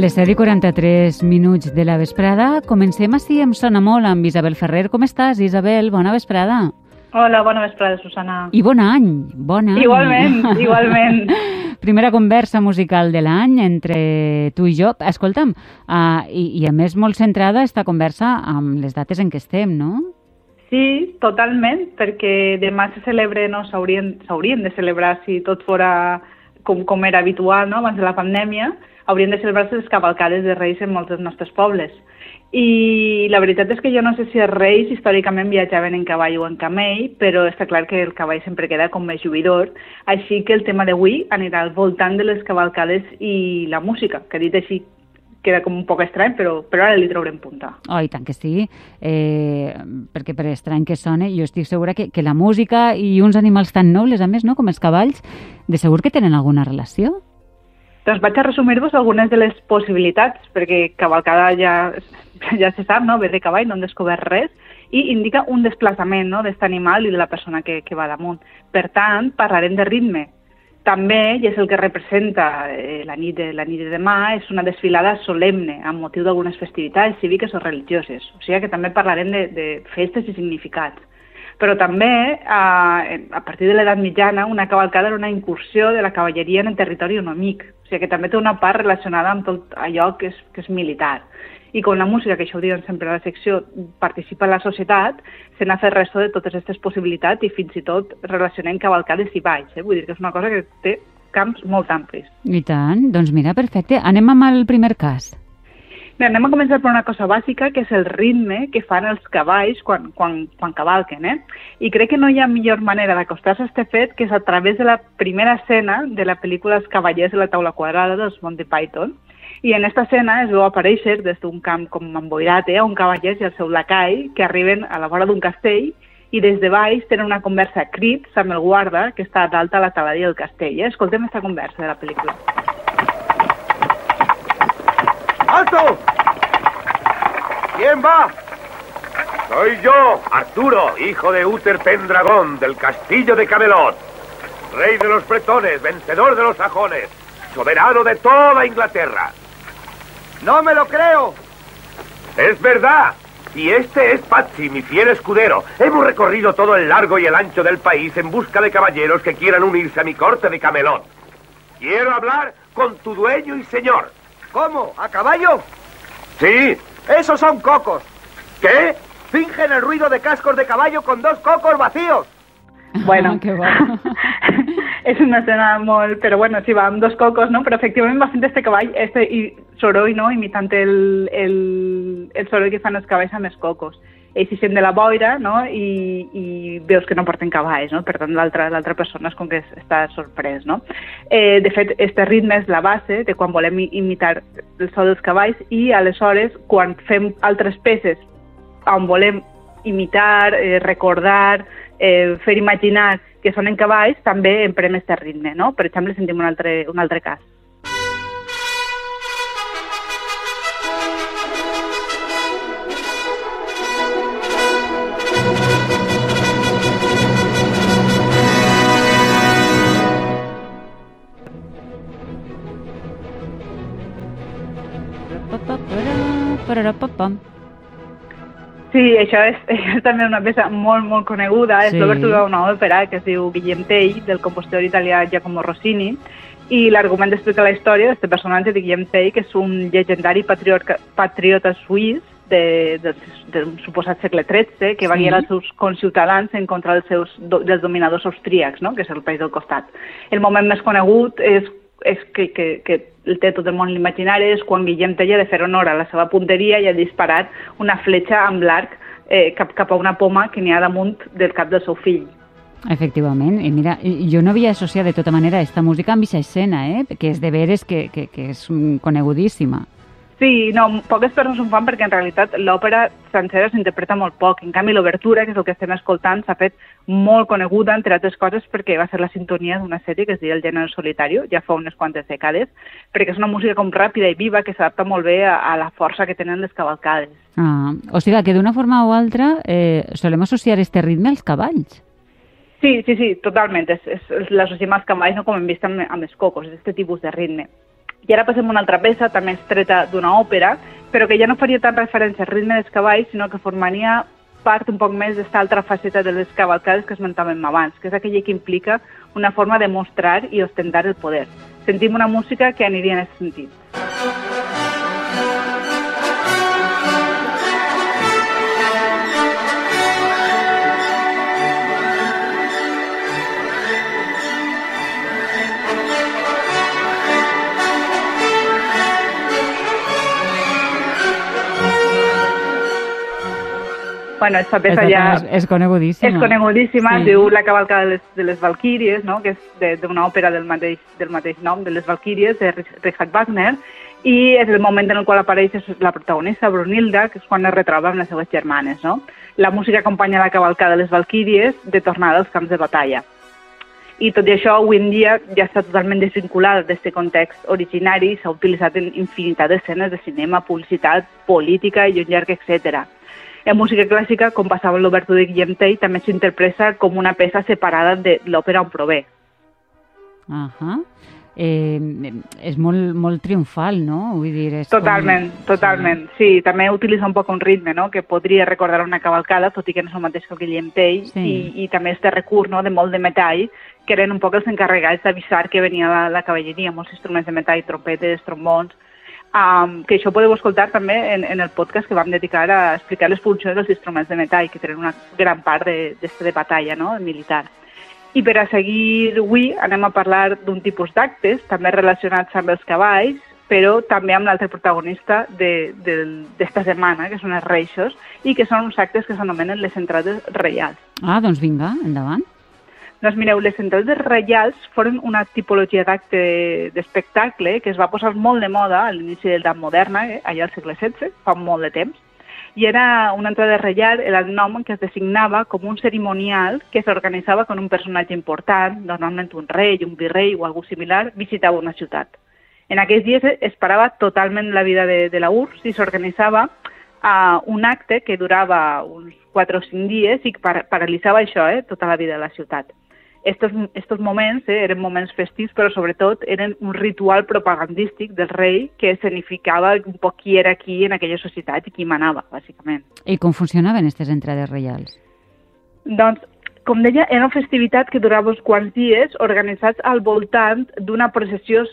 Les 7 i 43 minuts de la vesprada. Comencem així amb Sona Molt amb Isabel Ferrer. Com estàs, Isabel? Bona vesprada. Hola, bona vesprada, Susana. I bon any, bon any. Igualment, igualment. Primera conversa musical de l'any entre tu i jo. Escolta'm, uh, i, i a més molt centrada esta conversa amb les dates en què estem, no? Sí, totalment, perquè demà se celebra, no, s'haurien de celebrar si tot fora com, com era habitual, no?, abans de la pandèmia, haurien de celebrar-se les cavalcades de Reis en molts dels nostres pobles. I la veritat és que jo no sé si els reis històricament viatjaven en cavall o en camell, però està clar que el cavall sempre queda com més juïdor, així que el tema d'avui anirà al voltant de les cavalcades i la música, que dit així queda com un poc estrany, però, però ara li traurem punta. Oh, i tant que sí, eh, perquè per estrany que sona, jo estic segura que, que la música i uns animals tan nobles, a més, no?, com els cavalls, de segur que tenen alguna relació? Doncs vaig a resumir-vos algunes de les possibilitats, perquè cavalcada ja, ja se sap, no? ve de cavall, no hem descobert res, i indica un desplaçament no? d'aquest animal i de la persona que, que va damunt. Per tant, parlarem de ritme. També, i és el que representa eh, la, nit de, la nit de demà, és una desfilada solemne, amb motiu d'algunes festivitats cíviques o religioses. O sigui que també parlarem de, de festes i significats però també a, a partir de l'edat mitjana una cavalcada era una incursió de la cavalleria en el territori enemic, o sigui que també té una part relacionada amb tot allò que és, que és militar. I com la música, que això ho diuen sempre a la secció, participa en la societat, se n'ha fet resto de totes aquestes possibilitats i fins i tot relacionem cavalcades i balls. Eh? Vull dir que és una cosa que té camps molt amplis. I tant, doncs mira, perfecte. Anem amb el primer cas. Bé, anem a començar per una cosa bàsica, que és el ritme que fan els cavalls quan, quan, quan cavalquen. Eh? I crec que no hi ha millor manera d'acostar-se a aquest fet que és a través de la primera escena de la pel·lícula Els cavallers de la taula quadrada dels Monty Python. I en aquesta escena es veu aparèixer des d'un camp com emboirat eh, un cavallers i el seu lacai que arriben a la vora d'un castell i des de baix tenen una conversa crits amb el guarda que està dalt a la taladia del castell. Eh? Escoltem aquesta conversa de la pel·lícula. ¡Alto! ¿Quién va? Soy yo, Arturo, hijo de Uther Pendragón, del castillo de Camelot. Rey de los bretones, vencedor de los sajones, soberano de toda Inglaterra. No me lo creo. Es verdad. Y este es Patsy, mi fiel escudero. Hemos recorrido todo el largo y el ancho del país en busca de caballeros que quieran unirse a mi corte de Camelot. Quiero hablar con tu dueño y señor. ¿Cómo? ¿A caballo? Sí. Esos son cocos. ¿Qué? Fingen el ruido de cascos de caballo con dos cocos vacíos. Bueno, que bueno. és una escena molt... Però bueno, sí, va amb dos cocos, no? Però efectivament va fent este cavall, este i soroll, no? Imitant el, el, el soroll que fan els cavalls amb els cocos. Ells s'hi sent de la boira, no? I, i veus que no porten cavalls, no? Per tant, l'altra persona és com que està sorprès, no? Eh, de fet, este ritme és la base de quan volem imitar el so dels cavalls i, aleshores, quan fem altres peces on volem imitar, eh, recordar, eh, fer imaginar que sonen cavalls, també emprem aquest ritme, no? Per exemple, sentim un altre, un altre cas. Pararapapam. Sí, això és, és també una peça molt, molt coneguda. És Sí. l'obertura d'una òpera que es diu Guillem Tell, del compositor italià Giacomo Rossini, i l'argument explica la història d'aquest personatge de Guillem Tell, que és un llegendari patriota, patriota suís de, de, d'un suposat segle XIII, que va Sí. guiar els seus conciutadans en contra dels, seus, dels dominadors austríacs, no? que és el país del costat. El moment més conegut és, és que, que, que té tot el món l'imaginari, és quan Guillem Tell ha de fer honor a la seva punteria i ha disparat una fletxa amb l'arc eh, cap, cap a una poma que n'hi ha damunt del cap del seu fill. Efectivament, i mira, jo no havia associat de tota manera aquesta música amb aquesta escena, eh? que és de veres que, que, que és mm, conegudíssima. Sí, no, poques persones ho fan perquè en realitat l'òpera sencera s'interpreta molt poc. En canvi, l'obertura, que és el que estem escoltant, s'ha fet molt coneguda, entre altres coses, perquè va ser la sintonia d'una sèrie que es diu El gènere solitario, ja fa unes quantes dècades, perquè és una música com ràpida i viva que s'adapta molt bé a, a la força que tenen les cavalcades. Ah, o sigui que d'una forma o altra eh, solem associar este ritme als cavalls. Sí, sí, sí, totalment. És, és, és l'associem als cavalls, no com hem vist amb, amb els cocos, és aquest tipus de ritme. I ara passem a una altra peça, també estreta d'una òpera, però que ja no faria tant referència al ritme dels cavalls, sinó que formaria part un poc més d'esta altra faceta de les cavalcades que esmentàvem abans, que és aquella que implica una forma de mostrar i ostentar el poder. Sentim una música que aniria en aquest sentit. Bueno, esta peça ja és, és conegudíssima. és conegudíssima, Sí. diu La cavalcada de les, de les Valquíries, no? que és de- d'una òpera del mateix, del mateix nom, de les Valquíries, de Rich- Richard Wagner, i és el moment en el qual apareix la protagonista, Brunilda, que és quan es retroba amb les seues germanes. No? La música acompanya la cavalcada de les Valquíries de tornada als camps de batalla. I tot i això, avui en dia ja està totalment desvinculat d'aquest context originari i s'ha utilitzat en infinitat d'escenes de cinema, publicitat, política i un llarg etc. En música clàssica, com passava en l'obertura de Guillem Tell, també s'interpreta com una peça separada de l'òpera on prové. Ahà. Eh, és molt, molt triomfal, no? Vull dir, és Totalment, com... totalment. Sí. també utilitza un poc un ritme, no?, que podria recordar una cavalcada, tot i que no és el mateix que el Guillem Tell, Sí. i, i també este recurs no, de molt de metall, que eren un poc els encarregats d'avisar que venia la, la cavalleria, molts instruments de metall, trompetes, trombons, um, que això podeu escoltar també en, en el podcast que vam dedicar a explicar les funcions dels instruments de metall, que tenen una gran part de, de, de batalla no? militar. I per a seguir avui anem a parlar d'un tipus d'actes, també relacionats amb els cavalls, però també amb l'altre protagonista d'esta de, de, setmana, que són els reixos, i que són uns actes que s'anomenen les entrades reials. Ah, doncs vinga, endavant. Doncs mireu, les entrades reials foren una tipologia d'acte d'espectacle que es va posar molt de moda a l'inici de l'edat moderna, eh, allà al segle XVI, fa molt de temps, i era una entrada reial, era el nom que es designava com un cerimonial que s'organitzava quan un personatge important, normalment un rei, un virrei o algú similar, visitava una ciutat. En aquells dies es parava totalment la vida de, de la URSS i s'organitzava uh, un acte que durava uns 4 o 5 dies i que par paralitzava això, eh, tota la vida de la ciutat. Estos, estos moments eh, eren moments festius, però sobretot eren un ritual propagandístic del rei que escenificava un poc qui era qui en aquella societat i qui manava, bàsicament. I com funcionaven aquestes entrades reials? Doncs, com deia, era una festivitat que durava uns quants dies organitzats al voltant d'una processió,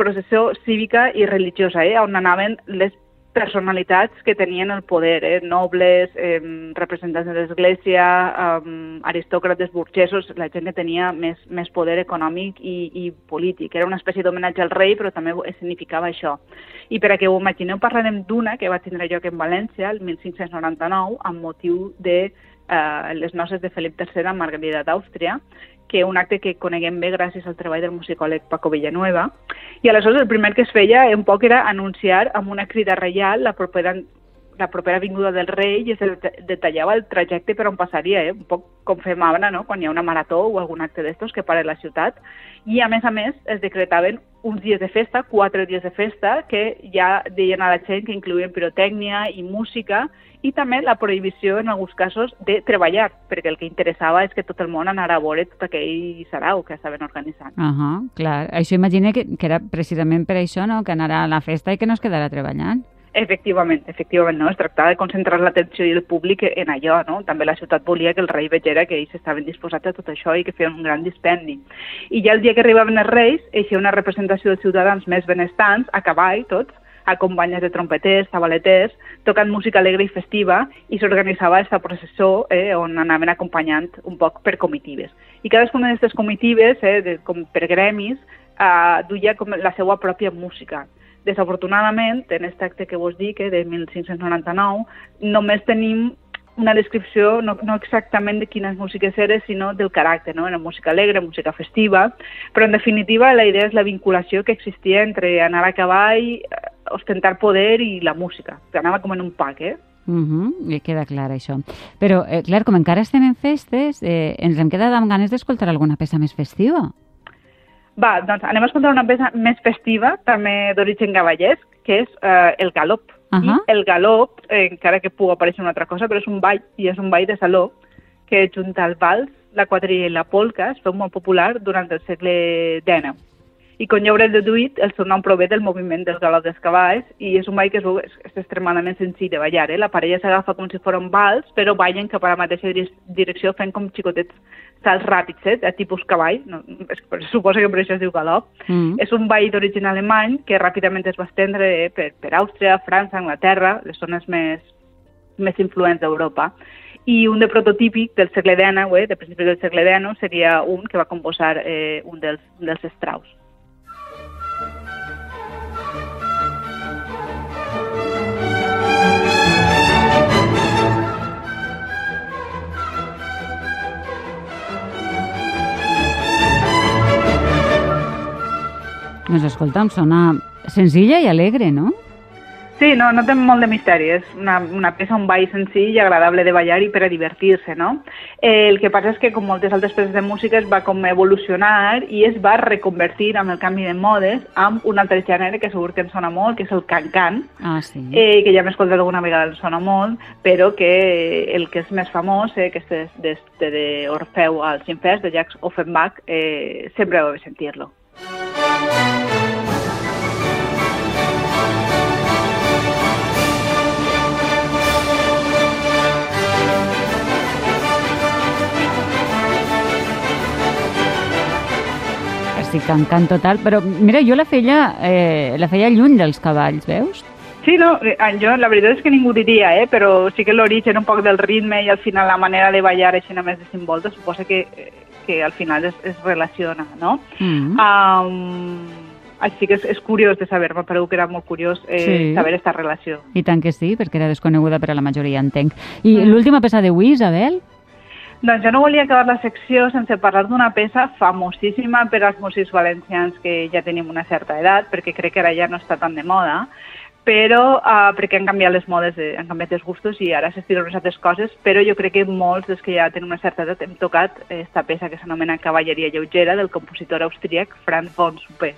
processió cívica i religiosa, eh, on anaven les personalitats que tenien el poder, eh? nobles, eh, representants de l'Església, eh, aristòcrates burgesos, la gent que tenia més, més poder econòmic i, i polític. Era una espècie d'homenatge al rei, però també significava això. I per a que ho imagineu, parlarem d'una que va tindre lloc en València el 1599 amb motiu de eh, les noces de Felip III amb Margarida d'Àustria, que un acte que coneguem bé gràcies al treball del musicòleg Paco Villanueva. I aleshores el primer que es feia un poc era anunciar amb una crida reial la propera la propera vinguda del rei i es detallava el trajecte per on passaria, eh? un poc com fem ara, no? quan hi ha una marató o algun acte d'estos que para la ciutat. I a més a més es decretaven uns dies de festa, quatre dies de festa, que ja deien a la gent que incluïen pirotècnia i música i també la prohibició en alguns casos de treballar, perquè el que interessava és que tot el món anara a veure tot aquell sarau que estaven organitzant. Uh -huh, clar. Això imagina que, que era precisament per això, no?, que anara a la festa i que no es quedara treballant. Efectivament, efectivament, no? Es tractava de concentrar l'atenció i el públic en allò, no? També la ciutat volia que el rei vegera que ells estaven disposats a tot això i que feien un gran dispendi. I ja el dia que arribaven els reis, eixia una representació dels ciutadans més benestants, a cavall, tots, acompanyats de trompeters, tabaleters, tocant música alegre i festiva, i s'organitzava aquesta processó eh, on anaven acompanyant un poc per comitives. I cadascuna d'aquestes comitives, eh, de, com per gremis, eh, duia com la seva pròpia música. Desafortunadament, en aquest acte que vos dic, eh, de 1599, només tenim una descripció no, no exactament de quines músiques eren, sinó del caràcter, no? Era música alegre, música festiva, però en definitiva la idea és la vinculació que existia entre anar a cavall, ostentar poder i la música, que anava com en un pack, eh? Uh -huh, i queda clar això. Però, eh, clar, com encara estem en festes, eh, ens hem quedat amb ganes d'escoltar alguna peça més festiva. Va, doncs anem a escoltar una peça més festiva, també d'origen cavallesc, que és eh, el galop. Uh -huh. I el galop, eh, encara que pugui aparèixer una altra cosa, però és un ball, i és un ball de saló, que junta el vals, la quadrilla i la polca es feu molt popular durant el segle XIX. I quan jo hauré deduït, el seu nom prové del moviment dels galops dels cavalls i és un ball que és, és, és extremadament senzill de ballar. Eh? La parella s'agafa com si fos un vals, però ballen cap a la mateixa direcció fent com xicotets salts ràpids, eh? de tipus cavall, no, es, suposa que per això es diu galop. Mm. És un ball d'origen alemany que ràpidament es va estendre eh, per, per Àustria, França, Anglaterra, les zones més, més influents d'Europa. I un de prototípic del segle XIX, eh, de principis del segle XIX, seria un que va composar eh, un dels, dels Strauss. Doncs escolta'm, sona senzilla i alegre, no? Sí, no, no té molt de misteri, és una, una peça, un ball senzill i agradable de ballar i per a divertir-se, no? Eh, el que passa és que, com moltes altres peces de música, es va com evolucionar i es va reconvertir amb el canvi de modes amb un altre gènere que segur que ens sona molt, que és el can-can, ah, sí. eh, que ja hem escoltat alguna vegada, ens sona molt, però que el que és més famós, eh, que és d'Orfeu al Sinfest, de Jacques Offenbach, eh, sempre vau sentir-lo. Estic tancant total, però mira, jo la feia, eh, la feia lluny dels cavalls, veus? Sí, no, eh, jo la veritat és que ningú diria, eh, però sí que l'origen un poc del ritme i al final la manera de ballar així només de simbolta suposa que, que al final es, es relaciona, no? Mm -hmm. um, així que és, és curiós de saber, paregut que era molt curiós eh, sí. saber aquesta relació. I tant que sí, perquè era desconeguda per a la majoria, entenc. I mm. l'última peça de Wii, Isabel? Doncs jo no volia acabar la secció sense parlar d'una peça famosíssima per als músics valencians que ja tenim una certa edat, perquè crec que ara ja no està tan de moda, però uh, perquè han canviat les modes, de, han canviat els gustos i ara s'estilen unes altres coses, però jo crec que molts dels que ja tenen una certa edat hem tocat aquesta peça que s'anomena Cavalleria lleugera del compositor austríac Franz von Suppé.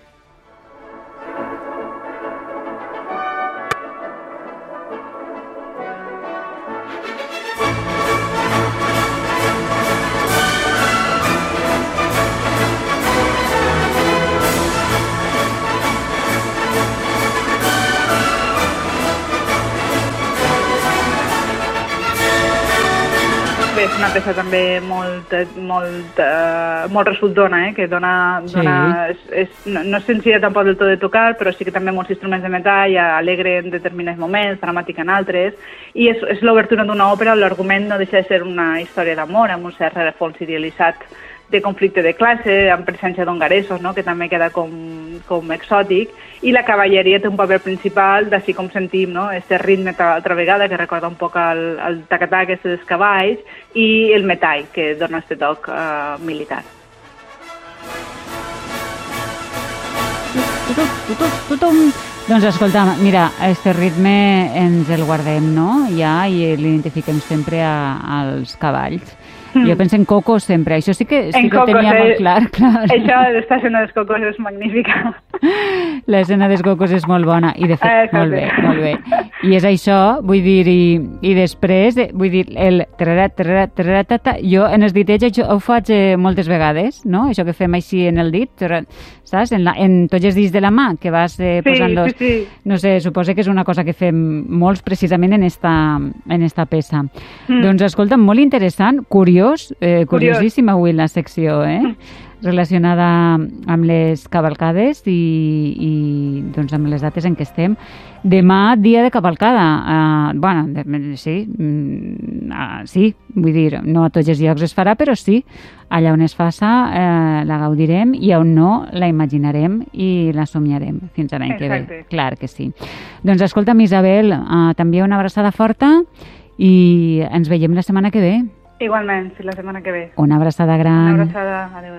Una peça també molt, molt, uh, molt resultona, eh? que dona, dona és, és, no, no és senzilla tampoc del tot de tocar, però sí que també molts instruments de metall, alegre en determinats moments, dramàtic en altres, i és, és l'obertura d'una òpera, l'argument no deixa de ser una història d'amor amb un cert refons idealitzat de conflicte de classe, amb presència d'hongaresos, no? que també queda com, com exòtic, i la cavalleria té un paper principal, d'ací com sentim, no? este ritme altra vegada, que recorda un poc el, el tacatà que dels cavalls, i el metall, que dona aquest toc uh, militar. Tothom, doncs escolta, mira, este ritme ens el guardem, no? Ja, i l'identifiquem sempre a, als cavalls. Jo penso en Coco sempre, això sí que, sí en que Coco, tenia eh, molt clar, clar. Això dels cocos és magnífica. L'escena dels cocos és molt bona i de fet, Ah, molt bé, molt bé. I és això, vull dir, i, i després, vull dir, el tarara, tarara, tarara, tata, jo en els ditets això ho faig eh, moltes vegades, no? Això que fem així en el dit, tarara, saps? En, la, en tots els dits de la mà, que vas eh, Sí, posant los... sí, sí. No sé, suposo que és una cosa que fem molts precisament en esta, en esta peça. Mm. Doncs escolta, molt interessant, curiós, eh, curiosíssima avui la secció, eh? relacionada amb les cavalcades i, i doncs amb les dates en què estem. Demà, dia de cavalcada. Uh, bueno, de, sí, uh, sí, vull dir, no a tots els llocs es farà, però sí, allà on es faça eh, la gaudirem i on no la imaginarem i la somiarem fins a l'any que ve. Clar que sí. Doncs escolta'm, Isabel, uh, també una abraçada forta i ens veiem la setmana que ve. Igualment, la semana que ve. Una abrazada grande. Una abrazada adéu,